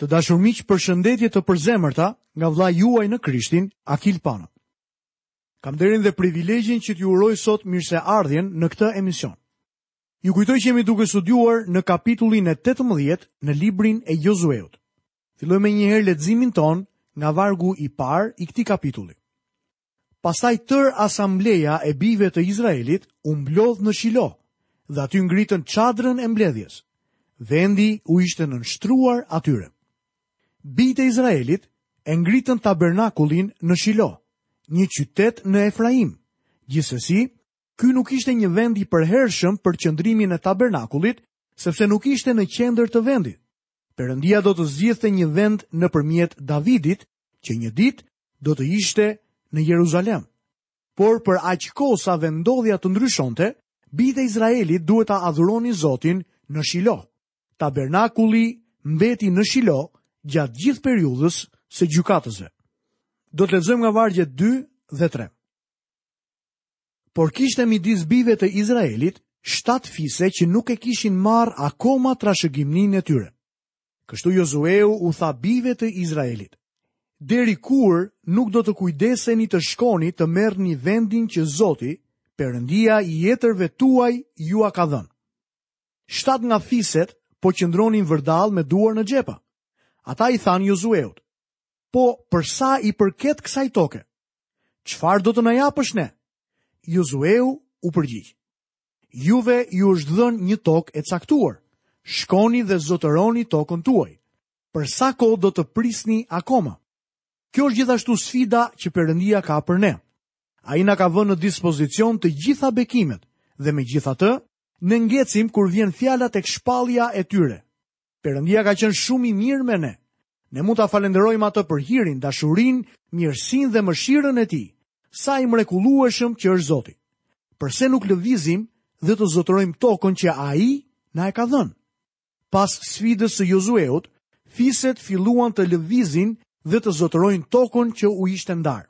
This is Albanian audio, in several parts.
Të dashur miq, përshëndetje të përzemërta nga vëllai juaj në Krishtin, Akil Pano. Kam nderin dhe privilegjin që t'ju uroj sot mirëseardhjen në këtë emision. Ju kujtoj që jemi duke studiuar në kapitullin e 18 në librin e Jozueut. Fillojmë menjëherë leximin tonë nga vargu i parë i këtij kapitulli. Pastaj tërë asambleja e bijve të Izraelit u mblodh në Shilo dhe aty ngritën çadrën e mbledhjes. Vendi u ishte nënshtruar atyre. Bijtë e Izraelit e ngritën tabernakullin në Shilo, një qytet në Efraim. Gjithsesi, ky nuk ishte një vend i përhershëm për qëndrimin e tabernakullit, sepse nuk ishte në qendër të vendit. Perëndia do të zgjidhte një vend nëpërmjet Davidit që një ditë do të ishte në Jeruzalem. Por për aq kohë sa vendndodhja të ndryshonte, bijtë e Izraelit duhet ta adhuronin Zotin në Shilo. Tabernakulli mbeti në Shilo gjatë gjithë periudhës së gjykatësve. Do të lexojmë nga vargjet 2 dhe 3. Por kishte midis bijve të Izraelit shtatë fise që nuk e kishin marrë akoma trashëgiminë e tyre. Kështu Jozueu u tha bijve të Izraelit, Deri kur nuk do të kujdeseni të shkoni të merrni vendin që Zoti, Perëndia i etërve tuaj jua ka dhënë. Shtatë nga fiset po qëndronin vërdallë me duar në xhepa. Ata i thanë Jozueut, Po, për sa i përket kësaj toke, çfarë do të na japësh ne? Jozueu u përgjigj, Juve ju është dhënë një tokë e caktuar. Shkoni dhe zotëroni tokën tuaj. Për sa kohë do të prisni akoma? Kjo është gjithashtu sfida që Perëndia ka për ne. Ai na ka vënë në dispozicion të gjitha bekimet dhe megjithatë ne ngecim kur vjen fjala tek shpallja e tyre. Perëndia ka qenë shumë i mirë me ne. Ne mund ta falënderojmë atë për hirin, dashurinë, mirësinë dhe mëshirën e tij. Sa i mrekullueshëm që është Zoti. Përse nuk lëvizim dhe të zotërojmë tokën që ai na e ka dhënë? Pas sfidës së Jozueut, fiset filluan të lëvizin dhe të zotërojnë tokën që u ishte ndarë.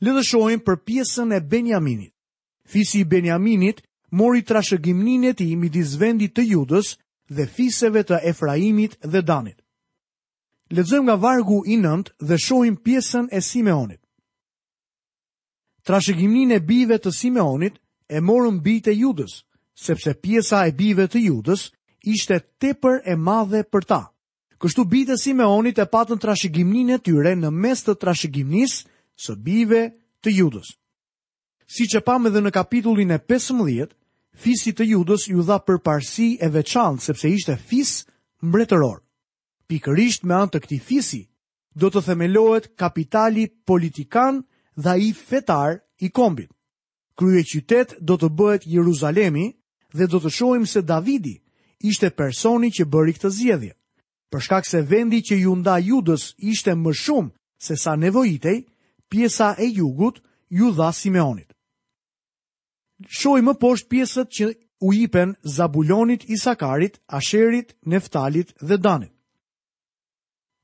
Le të shohim për pjesën e Beniaminit. Fisi i Beniaminit mori trashëgiminë e tij midis vendit të Judës dhe fiseve të Efraimit dhe Danit. Lexojmë nga vargu i nëntë dhe shohim pjesën e Simeonit. Trashëgiminë e bijve të Simeonit e morën bijtë e Judës, sepse pjesa e bijve të Judës ishte tepër e madhe për ta. Kështu bijtë e Simeonit e patën trashëgiminë e tyre në mes të trashëgimisë së bijve të Judës. Siç e pamë edhe në kapitullin e pesëmbëdhjetë, fisit të Judës iu dha përparësi e veçantë sepse ishte fis mbretëror. Pikërisht me anë të këtij fisi do të themelohet kapitali politik dhe ai fetar i kombit. Kryeqytet do të bëhet Jeruzalemi dhe do të shohim se Davidi ishte personi që bëri këtë zgjedhje. Për shkak se vendi që iu nda Judës ishte më shumë se sa nevojitej, pjesa e jugut iu dha Simeonit. Shohim më poshtë pjesët që u ipen Zabulonit, Isakarit, Asherit, Neftalit dhe Danit.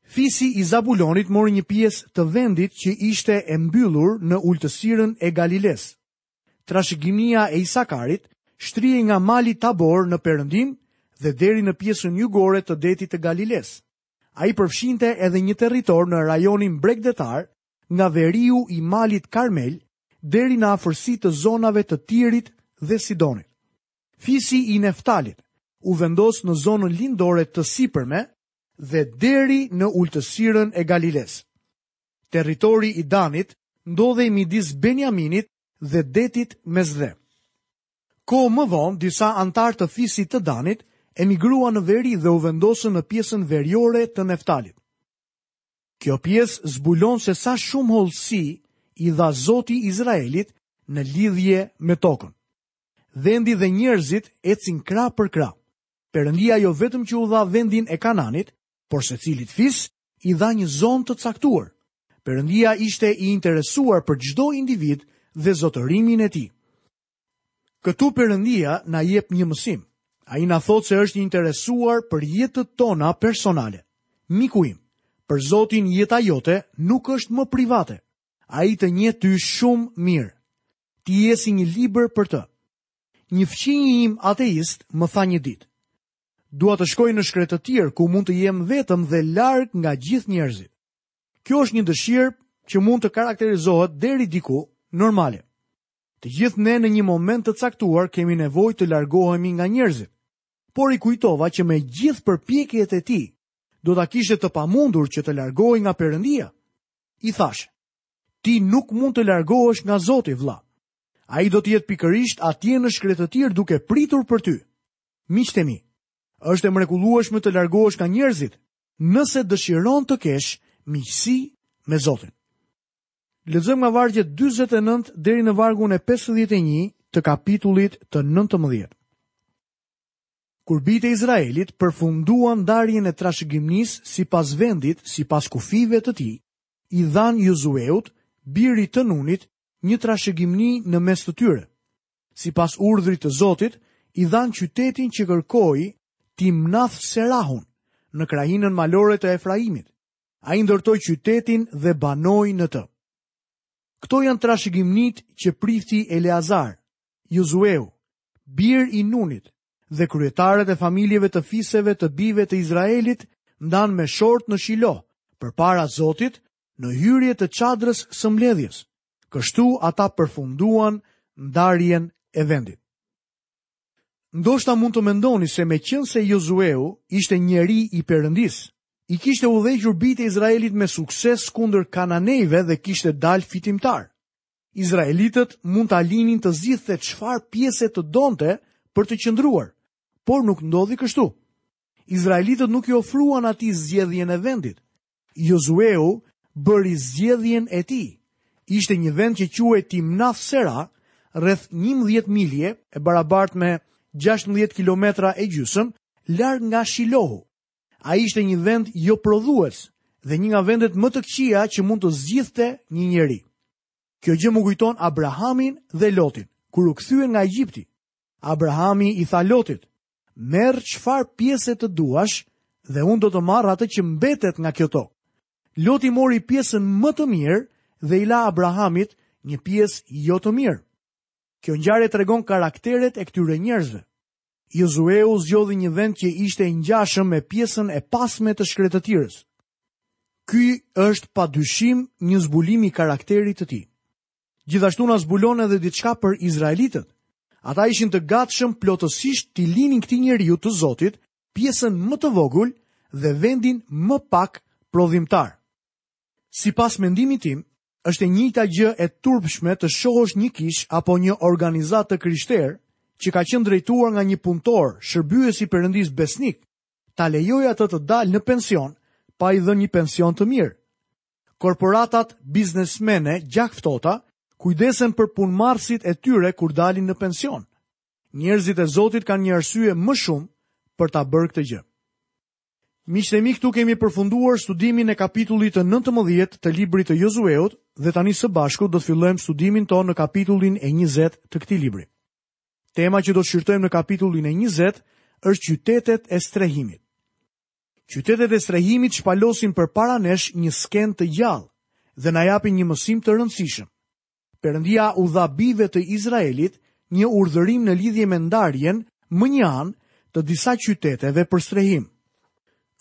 Fisi i Zabulonit mori një pjesë të vendit që ishte e mbyllur në ultësirën e Galilesë, Trashëgimia e Isakarit shtrihej nga mali Tabor në perëndim dhe deri në pjesën jugore të Detit të Galilesë. Ai përfshinte edhe një territor në rajonin bregdetar nga veriu i malit Karmel deri në afërsi të zonave të Tirit dhe Sidonit. Fisi i Neftalit u vendos në zonën lindore të sipërme dhe deri në ultësirën e Galilesë. Territori i Danit ndodhej midis Benjaminit dhe detit Mesdhe. Kohë më vonë, disa anëtarë të fisit të Danit emigruan në veri dhe u vendosën në pjesën veriore të Neftalit. Kjo pjesë zbulon se sa shumë hollësi i dha Zoti Izraelit në lidhje me tokën. Vendi dhe njerëzit ecin krah për krah. Perëndia jo vetëm që u dha vendin e Kanaanit, por secilit fis i dha një zonë të caktuar. Perëndia ishte i interesuar për çdo individ dhe zotërimin e tij. Këtu Perëndia na jep një mësim. Ai na thotë se është i interesuar për jetët tona personale. Miku im, për Zotin jeta jote nuk është më private. Ai të njeh ty shumë mirë. Ti je si një libër për të. Një fqinji im ateist më tha një ditë, Dua të shkoj në shkretëtirë ku mund të jem vetëm dhe larg nga gjithë njerëzit. Kjo është një dëshirë që mund të karakterizohet deri diku normale. Të gjithë ne në një moment të caktuar kemi nevojë të largohemi nga njerëzit. Por i kujtova që me gjithë përpjekjet e tij do ta kishte të pamundur që të largohej nga Perëndia. I thashë: Ti nuk mund të largohesh nga Zoti, vëlla. Ai do të jetë pikërisht atje në shkretëtirë duke pritur për ty. Miqtë e mi, është e mrekullueshme të largohesh nga njerëzit, nëse dëshiron të kesh miqësi me Zotin. Lexojmë nga vargjet 49 deri në vargun e 51 të kapitullit të 19. Kur bijtë e Izraelit përfunduan ndarjen e trashëgimnisë sipas vendit, sipas kufijve të tij, i dhanë Jozueut, birit të Nunit, një trashëgimni në mes të tyre. Sipas urdhrit të Zotit, i dhanë qytetin që kërkoi Timnath Serahun, në krahinën malore të Efraimit. Ai ndërtoi qytetin dhe banoi në të. Këto janë trashëgimnitë që prifti Eleazar, Jozueu, bir i Nunit dhe kryetarët e familjeve të fiseve të bijve të Izraelit ndanë me short në Shilo, përpara Zotit, në hyrje të çadrës së mbledhjes. Kështu ata përfunduan ndarjen e vendit. Ndoshta mund të mendoni se meqenëse Jozueu ishte njeri i Perëndisë, i kishte udhëhequr bijtë e Izraelit me sukses kundër kananejve dhe kishte dalë fitimtar. Izraelitët mund ta linin të zgjidhte çfarë pjese të donte për të qëndruar, por nuk ndodhi kështu. Izraelitët nuk i ofruan atij zgjedhjen e vendit, Jozueu bëri zgjedhjen e tij. Ishte një vend që quhej Timnath Sera, rreth 11 milje e barabartë me 16 kilometra e gjysmë, larg nga Shilohu. Ai ishte një vend joprodhues dhe një nga vendet më të këqija që mund të zgjidhte një njeri. Kjo gjë më kujton Abrahamin dhe Lotin, kur u kthyen nga Egjipti. Abrahami i tha Lotit, Merr çfarë pjese të duash dhe unë do të marr atë që mbetet nga kjo tokë. Loti mori pjesën më të mirë dhe i la Abrahamit një pjesë jo të mirë. Kjo ngjarje tregon karakteret e këtyre njerëzve. Jozueu zgjodhi një vend që ishte i ngjashëm me pjesën e pasme të shkretëtirës. Ky është pa dyshim një zbulim i karakterit të tij. Gjithashtu na zbulon edhe diçka për izraelitët. Ata ishin të gatshëm plotësisht t'i linin këtij njeriu të Zotit pjesën më të vogël dhe vendin më pak prodhimtar. Sipas mendimit tim, është e njëjta gjë e turpshme të shohësh një kishë apo një organizatë të krishterë që ka qenë drejtuar nga një punëtor, shërbyes i Perëndisë besnik, ta lejojë atë të dalë në pension pa i dhënë një pension të mirë. Korporatat biznesmene gjakftohta kujdesen për punëmarrësit e tyre kur dalin në pension. Njerëzit e Zotit kanë një arsye më shumë për ta bërë këtë gjë. Miqtë e mi këtu kemi përfunduar studimin e kapitullit të 19 të librit të Jozueut dhe tani së bashku do të fillojmë studimin tonë në kapitullin e 20 të këtij libri. Tema që do të shqyrtojmë në kapitullin e 20 është qytetet e strehimit. Qytetet e strehimit shpalosin përpara nesh një skenë të gjallë dhe na japin një mësim të rëndësishëm. Perëndia u dha bijve të Izraelit një urdhërim në lidhje me ndarjen, më një anë, të disa qyteteve për strehim.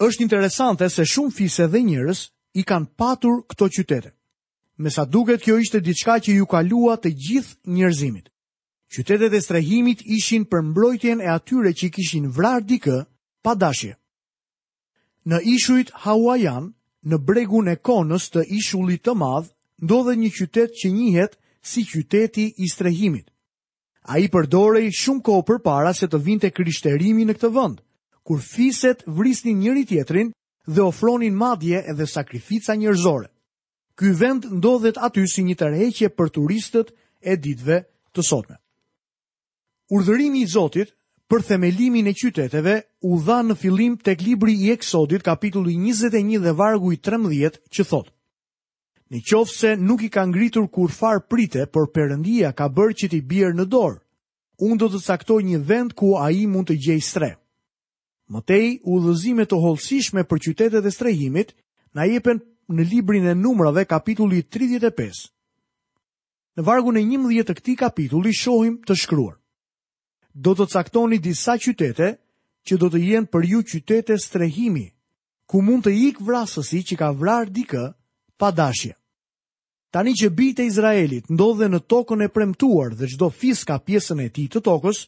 Është interesante se shumë fise dhe njerëz i kanë patur këto qytete. Me sa duket kjo ishte diçka që iu kalua të gjithë njerëzimit. Qytetet e strehimit ishin për mbrojtjen e atyre që kishin vrarë dikë pa dashje. Në ishujt Hawaiian, në bregun e konës të ishullit të madh, ndodhet një qytet që njihet si qyteti i strehimit. Ai përdorej shumë kohë përpara se të vinte krishterimi në këtë vend, kur fiset vrisnin njëri-tjetrin dhe ofronin madje edhe sakrifica njerëzore. Ky vend ndodhet aty si një tërheqje për turistët e ditëve të sotme. Urdhërimi i Zotit për themelimin e qyteteve u dha në fillim tek libri i Eksodit kapitulli 21 dhe vargu i 13 që thotë Në qoftë se nuk i ka ngritur kurrfarë prite, por Perëndia ka bërë që t'i bjerë në dorë, unë do të caktoj një vend ku ai mund të gjejë strehë. Më tej, udhëzime të hollësishme për qytetet e strehimit na jepen në librin e Numrave kapitulli 35. Në vargun e 11 të këtij kapitulli shohim të shkruar: Do të caktoni disa qytete që do të jenë për ju qytete strehimi, ku mund të ikë vrasësi që ka vrarë dikë pa dashje. Tani që bijtë e Izraelit ndodhen në tokën e premtuar dhe çdo fis ka pjesën e tij të tokës,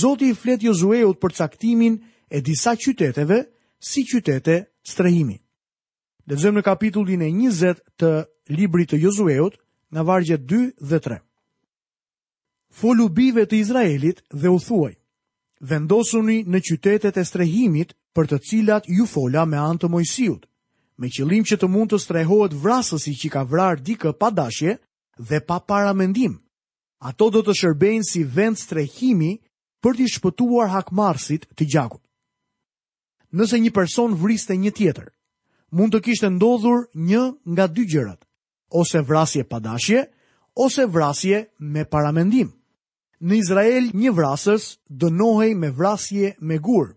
Zoti i flet Jozueut për caktimin e disa qyteteve si qytete strehimi. Lexojmë në kapitullin e 20 të librit të Jozueut nga vargjet 2 dhe 3. Folu bijve të Izraelit dhe u thuaj, vendosuni në qytetet e strehimit për të cilat ju fola me anë të Moisiut, me qëllim që të mund të strehohet vrasësi që ka vrarë dikë pa dashje dhe pa paramendim, Ato do të shërbejnë si vend strehimi për t'i shpëtuar hakmarrësit të gjakut. Nëse një person vriste një tjetër, mund të kishte ndodhur një nga dy gjërat, ose vrasje pa dashje, ose vrasje me paramendim. Në Izrael, një vrasës dënohej me vrasje me gurë.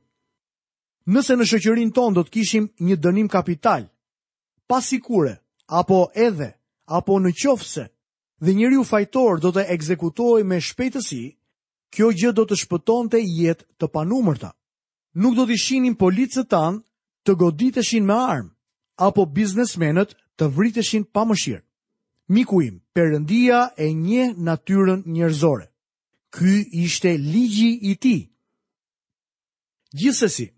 Nëse në shoqërinë tonë do të kishim një dënim kapital, pa sikure, apo edhe, apo në qoftë se dhe njeriu fajtor do të ekzekutohej me shpejtësi, kjo gjë do të shpëtonte jetë të panumërta. Nuk do të shihnim policët tanë të goditeshin me armë apo biznesmenët të vriteshin pa mëshirë. Miku im, Perëndia e njeh natyrën njerëzore. Ky ishte ligji i tij. Gjithsesi,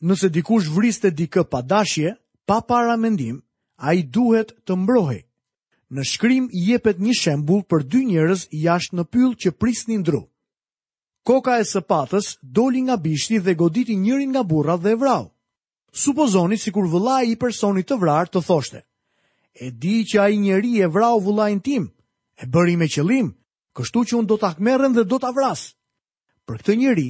nëse dikush vriste dikë pa dashje, pa paramendim, ai duhet të mbrohej. Në shkrim jepet një shembull për dy njerëz jashtë në pyll që prisnin dru. Koka e sëpatës doli nga bishti dhe goditi njërin nga burrat dhe e vrau. Supozoni sikur vëllai i personit të vrarë të thoshte: E di që ai njeri e vrau vëllain tim, e bëri me qëllim, kështu që unë do të hakmerrem dhe do ta vras. Për këtë njeri,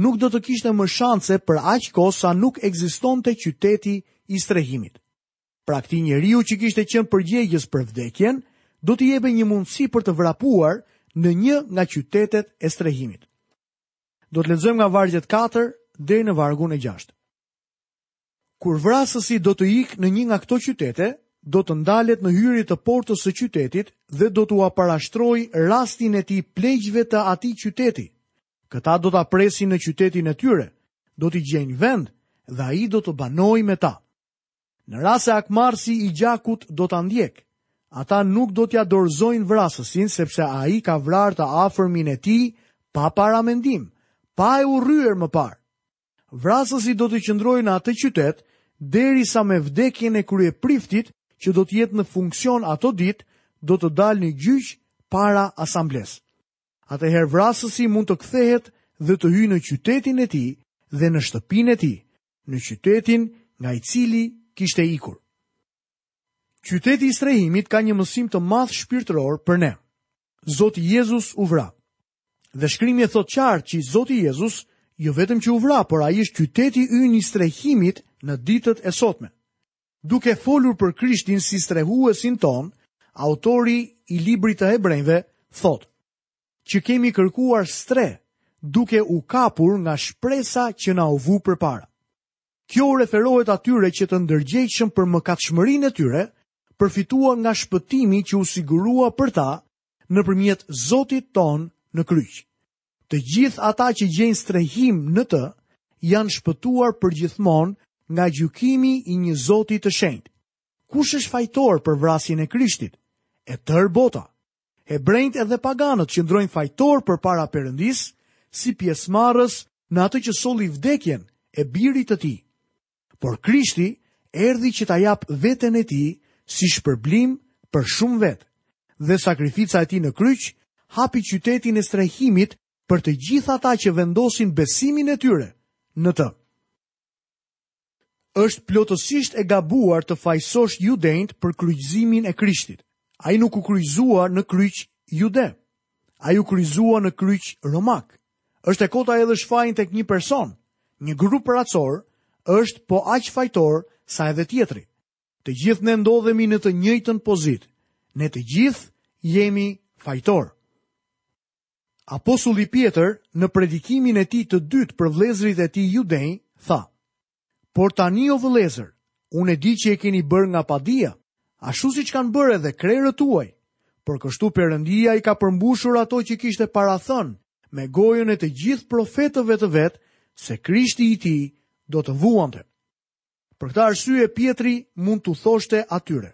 nuk do të kishte më shanse për aq kohë sa nuk ekzistonte qyteti i strehimit. Pra këtij njeriu që kishte qenë përgjegjës për vdekjen, do t'i jepej një mundësi për të vrapuar në një nga qytetet e strehimit. Do të lexojmë nga vargjet katër deri në vargun e gjashtë. Kur vrasësi do të ikë në një nga këto qytete, do të ndalet në hyrje të portës së qytetit dhe do t'ua parashtrojë rastin e tij pleqve të atij qyteti. Këta do ta presin në qytetin e tyre, do t'i gjejnë vend dhe ai do të banojë me ta. Në rast se hakmarrësi i gjakut do ta ndjekë, ata nuk do t'ia dorëzojnë vrasësin sepse ai ka vrarë të afërmin e tij pa paramendim, pa e urryer më parë. Vrasësi do të qëndrojë në atë qytet derisa me vdekjen e kryepriftit që do të jetë në funksion ato ditë do të dalë në gjyq para asamblesë. Atëherë vrasësi mund të kthehet dhe të hyjë në qytetin e tij dhe në shtëpinë e tij, në qytetin nga i cili kishte ikur. Qyteti i strehimit ka një mësim të madh shpirtëror për ne. Zoti Jezus u vra. Dhe shkrimi e thotë qartë që Zoti Jezus jo vetëm që u vra, por ai është qyteti ynë i strehimit në ditët e sotme. Duke folur për Krishtin si strehuesin tonë, autori i librit të hebrenjve thotë, që kemi kërkuar strehë, duke u kapur nga shpresa që na u vu përpara. Kjo u referohet atyre që të ndërgjegjshëm për mëkatshmërinë e tyre, përfituan nga shpëtimi që u sigurua për ta nëpërmjet Zotit tonë në kryq. Të gjithë ata që gjejnë strehim në të, janë shpëtuar përgjithmonë nga gjykimi i një Zoti të shenjtë. Kush është fajtor për vrasjen e Krishtit? E tërë bota. Hebrenjtë edhe paganët qëndrojnë fajtorë përpara Perëndisë si pjesëmarrës në atë që solli vdekjen e birit të tij. Por Krishti erdhi që ta japë veten e tij si shpërblim për shumë vetë dhe sakrifica e tij në kryq hapi qytetin e strehimit për të gjithë ata që vendosin besimin e tyre në të. Është plotësisht e gabuar të fajësosh judenjtë për kryqëzimin e Krishtit. Ai nuk u kryqëzua në kryq jude, Ai u kryqëzua në kryq romak. Është e kotë ta hedhësh fajin tek një person. Një grup racor është po aq fajtor sa edhe tjetri. Të gjithë ne ndodhemi në të njëjtën pozitë. Ne të gjithë jemi fajtorë. Apostulli Pjetër në predikimin e tij të dytë për vëllezërit e tij judenj tha: Por tani o vëllezër, unë e di që e keni bërë nga padija, ashtu siç kanë bërë edhe krerët tuaj, por kështu Perëndia i ka përmbushur ato që kishte parathënë me gojën e të gjithë profetëve të vet se Krishti i tij do të vuante. Për këtë arsye Pjetri mund t'u thoshte atyre: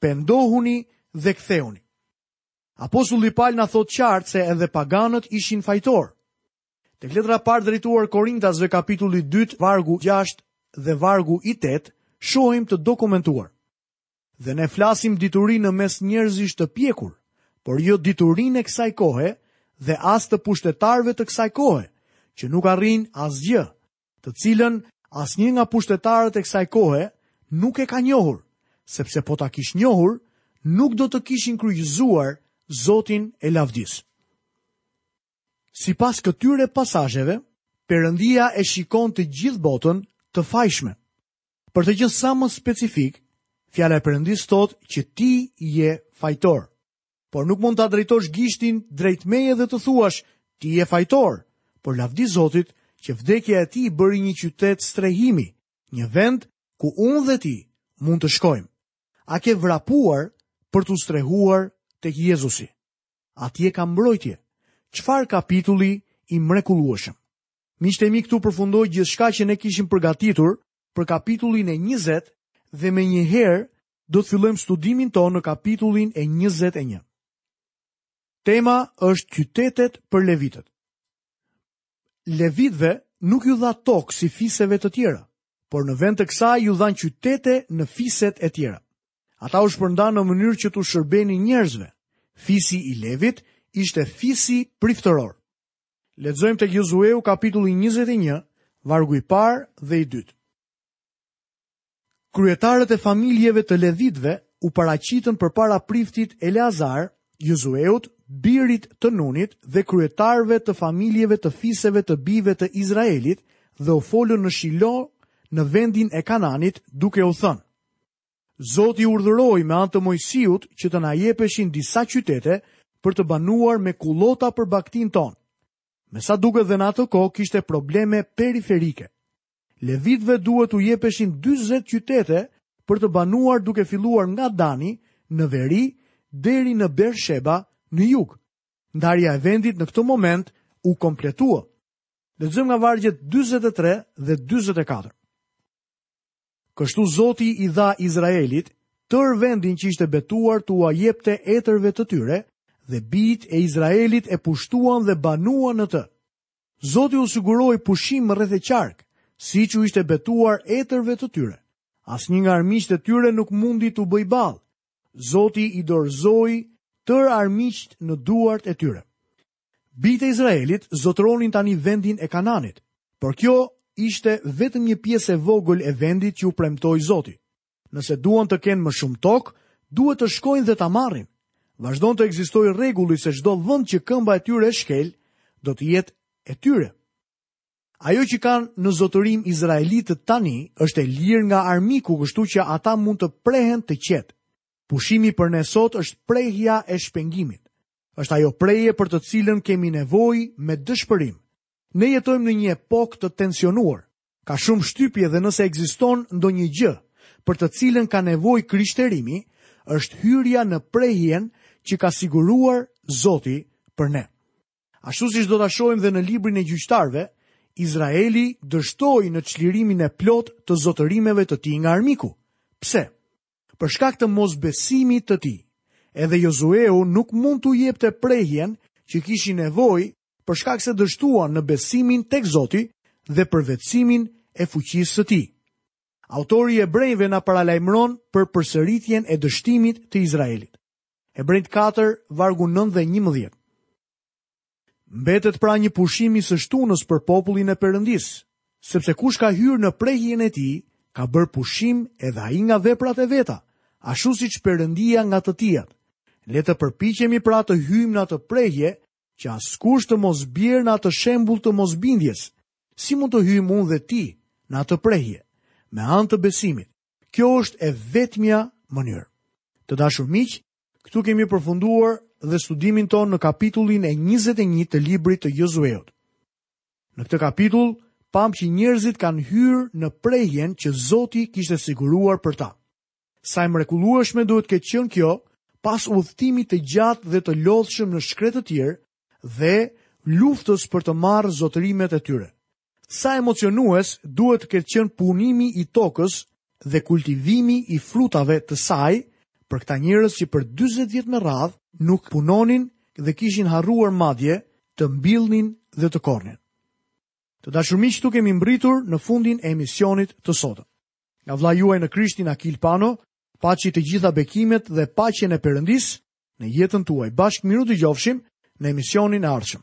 Pendohuni dhe ktheuni. Apostulli Pal na thotë qartë se edhe paganët ishin fajtorë. Tek letra e parë drejtuar Korintasve kapitulli 2 vargu 6 dhe vargu i 8 shohim të dokumentuar. Dhe ne flasim dituri në mes njerëzish të pjekur, por jo diturinë e kësaj kohe dhe as të pushtetarëve të kësaj kohe, që nuk arrijnë asgjë, të cilën asnjë nga pushtetarët e kësaj kohe nuk e ka njohur, sepse po ta kish njohur, nuk do të kishin kryqëzuar Zotin e lavdisë. Sipas këtyre pasazheve, Perëndia e shikon të gjithë botën të fajshme. Për të qenë sa më specifik, fjala e Perëndisë thotë që ti je fajtor. Por nuk mund ta drejtosh gishtin drejt meje dhe të thuash ti je fajtor, por lavdi Zotit që vdekja e tij bëri një qytet strehimi, një vend ku unë dhe ti mund të shkojmë. A ke vrapuar për t'u strehuar tek Jezusi? Atje ka mbrojtje. Çfarë kapitulli i mrekullueshëm. Miqtë e mi këtu përfundoi gjithçka që ne kishim përgatitur për kapitullin e 20 dhe menjëherë do të fillojmë studimin tonë në kapitullin e 21. Tema është qytetet për levitët. Levitëve nuk iu dha tokë si fiseve të tjera, por në vend të kësaj iu dhanë qytete në fiset e tjera. Ata u shpërndanë në mënyrë që t'u shërbenin njerëzve. Fisi i Levit ishte fisi priftëror. Lexojmë tek Jozueu kapitulli 21, vargu i parë dhe i dytë. Kryetarët e familjeve të levitëve u paraqitën përpara priftit Eleazar, Jozueut, birit të Nunit dhe kryetarëve të familjeve të fiseve të bijve të Izraelit dhe u folën në Shilo në vendin e Kanaanit duke u thënë: Zoti urdhëroi me anë të Moisiut që të na jepeshin disa qytete për të banuar me kullota për bagëtinë tonë. Me sa duket dhe në atë kohë kishte probleme periferike. Levitëve duhet t'u jepeshin 40 qytete për të banuar duke filluar nga Dani në veri deri në Beersheba në jug. Ndarja e vendit në këtë moment u kompletua. Lexojmë nga vargjet 43 dhe 44. Kështu Zoti i dha Izraelit tërë vendin që ishte betuar t'ua jepte etërve të tyre, dhe bijtë e Izraelit e pushtuan dhe banuan në të. Zoti u siguroi pushim rreth e qark, siç u ishte betuar etërve të tyre. Asnjë nga armiqtë e tyre nuk mundi t'u bëjë ballë. Zoti i dorëzoi tërë armiqtë në duart e tyre. Bijtë e Izraelit zotëronin tani vendin e Kanaanit, por kjo ishte vetëm një pjesë e vogël e vendit që u premtoi Zoti. Nëse duan të kenë më shumë tokë, duhet të shkojnë dhe ta marrin. Vazhdon të ekzistojë rregulli se çdo vend që këmba e tyre e shkel, do të jetë e tyre. Ajo që kanë në zotërim izraelitët tani është e lirë nga armiku, kështu që ata mund të prehen të qetë. Pushimi për ne sot është prehja e shpengimit. Është ajo prehje për të cilën kemi nevojë me dëshpërim. Ne jetojmë në një epokë të tensionuar. Ka shumë shtypje dhe nëse ekziston ndonjë gjë për të cilën ka nevojë krishterimi, është hyrja në prehjen që ka siguruar Zoti për ne. Ashtu siç do ta shohim dhe në librin e gjyqtarëve, Izraeli dështoi në çlirimin e plotë të zotërimeve të tij nga armiku. Pse? Për shkak të mosbesimit të tij, edhe Jozueu nuk mund t'u jepte prehjen që kishin nevojë për shkak se dështuan në besimin tek Zoti dhe përvetësimin e fuqisë së tij. Autori i Hebrenjve na paralajmëron për përsëritjen e dështimit të Izraelit. Hebrenjtë 4, vargu 9 dhe 11. Mbetet pra një pushim i së shtunës për popullin e Perëndisë, sepse kush ka hyrë në prehjen e tij, ka bërë pushim edhe ai nga veprat e veta, ashtu si Perëndia nga të tijat. Le të përpiqemi pra të hyjmë në atë prehje, që askush të mos bjerë në atë shembull të mosbindjes. Si mund të hyjmë unë dhe ti në atë prehje? Me anë të besimit. Kjo është e vetmja mënyrë. Të dashur miq, Këtu kemi përfunduar dhe studimin tonë në kapitullin e 21 të librit të Jozueut. Në këtë kapitull, pamë që njerëzit kanë hyrë në prehjen që Zoti kishte siguruar për ta. Sa e mrekullueshme duhet të ketë qenë kjo, pas udhëtimit të gjatë dhe të lodhshëm në shkretëtirë dhe luftës për të marrë zotërimet e tyre. Sa emocionues duhet të ketë qenë punimi i tokës dhe kultivimi i frutave të saj për këta njerëz që për 40 vjet me radhë nuk punonin dhe kishin harruar madje të mbillnin dhe të korrnin. Të dashur miq, këtu kemi mbërritur në fundin e emisionit të sotëm. Nga vëllai juaj në Krishtin Akil Pano, paçi të gjitha bekimet dhe paqen e Perëndisë në jetën tuaj. Bashkë mirudëgjofshim në emisionin e ardhshëm.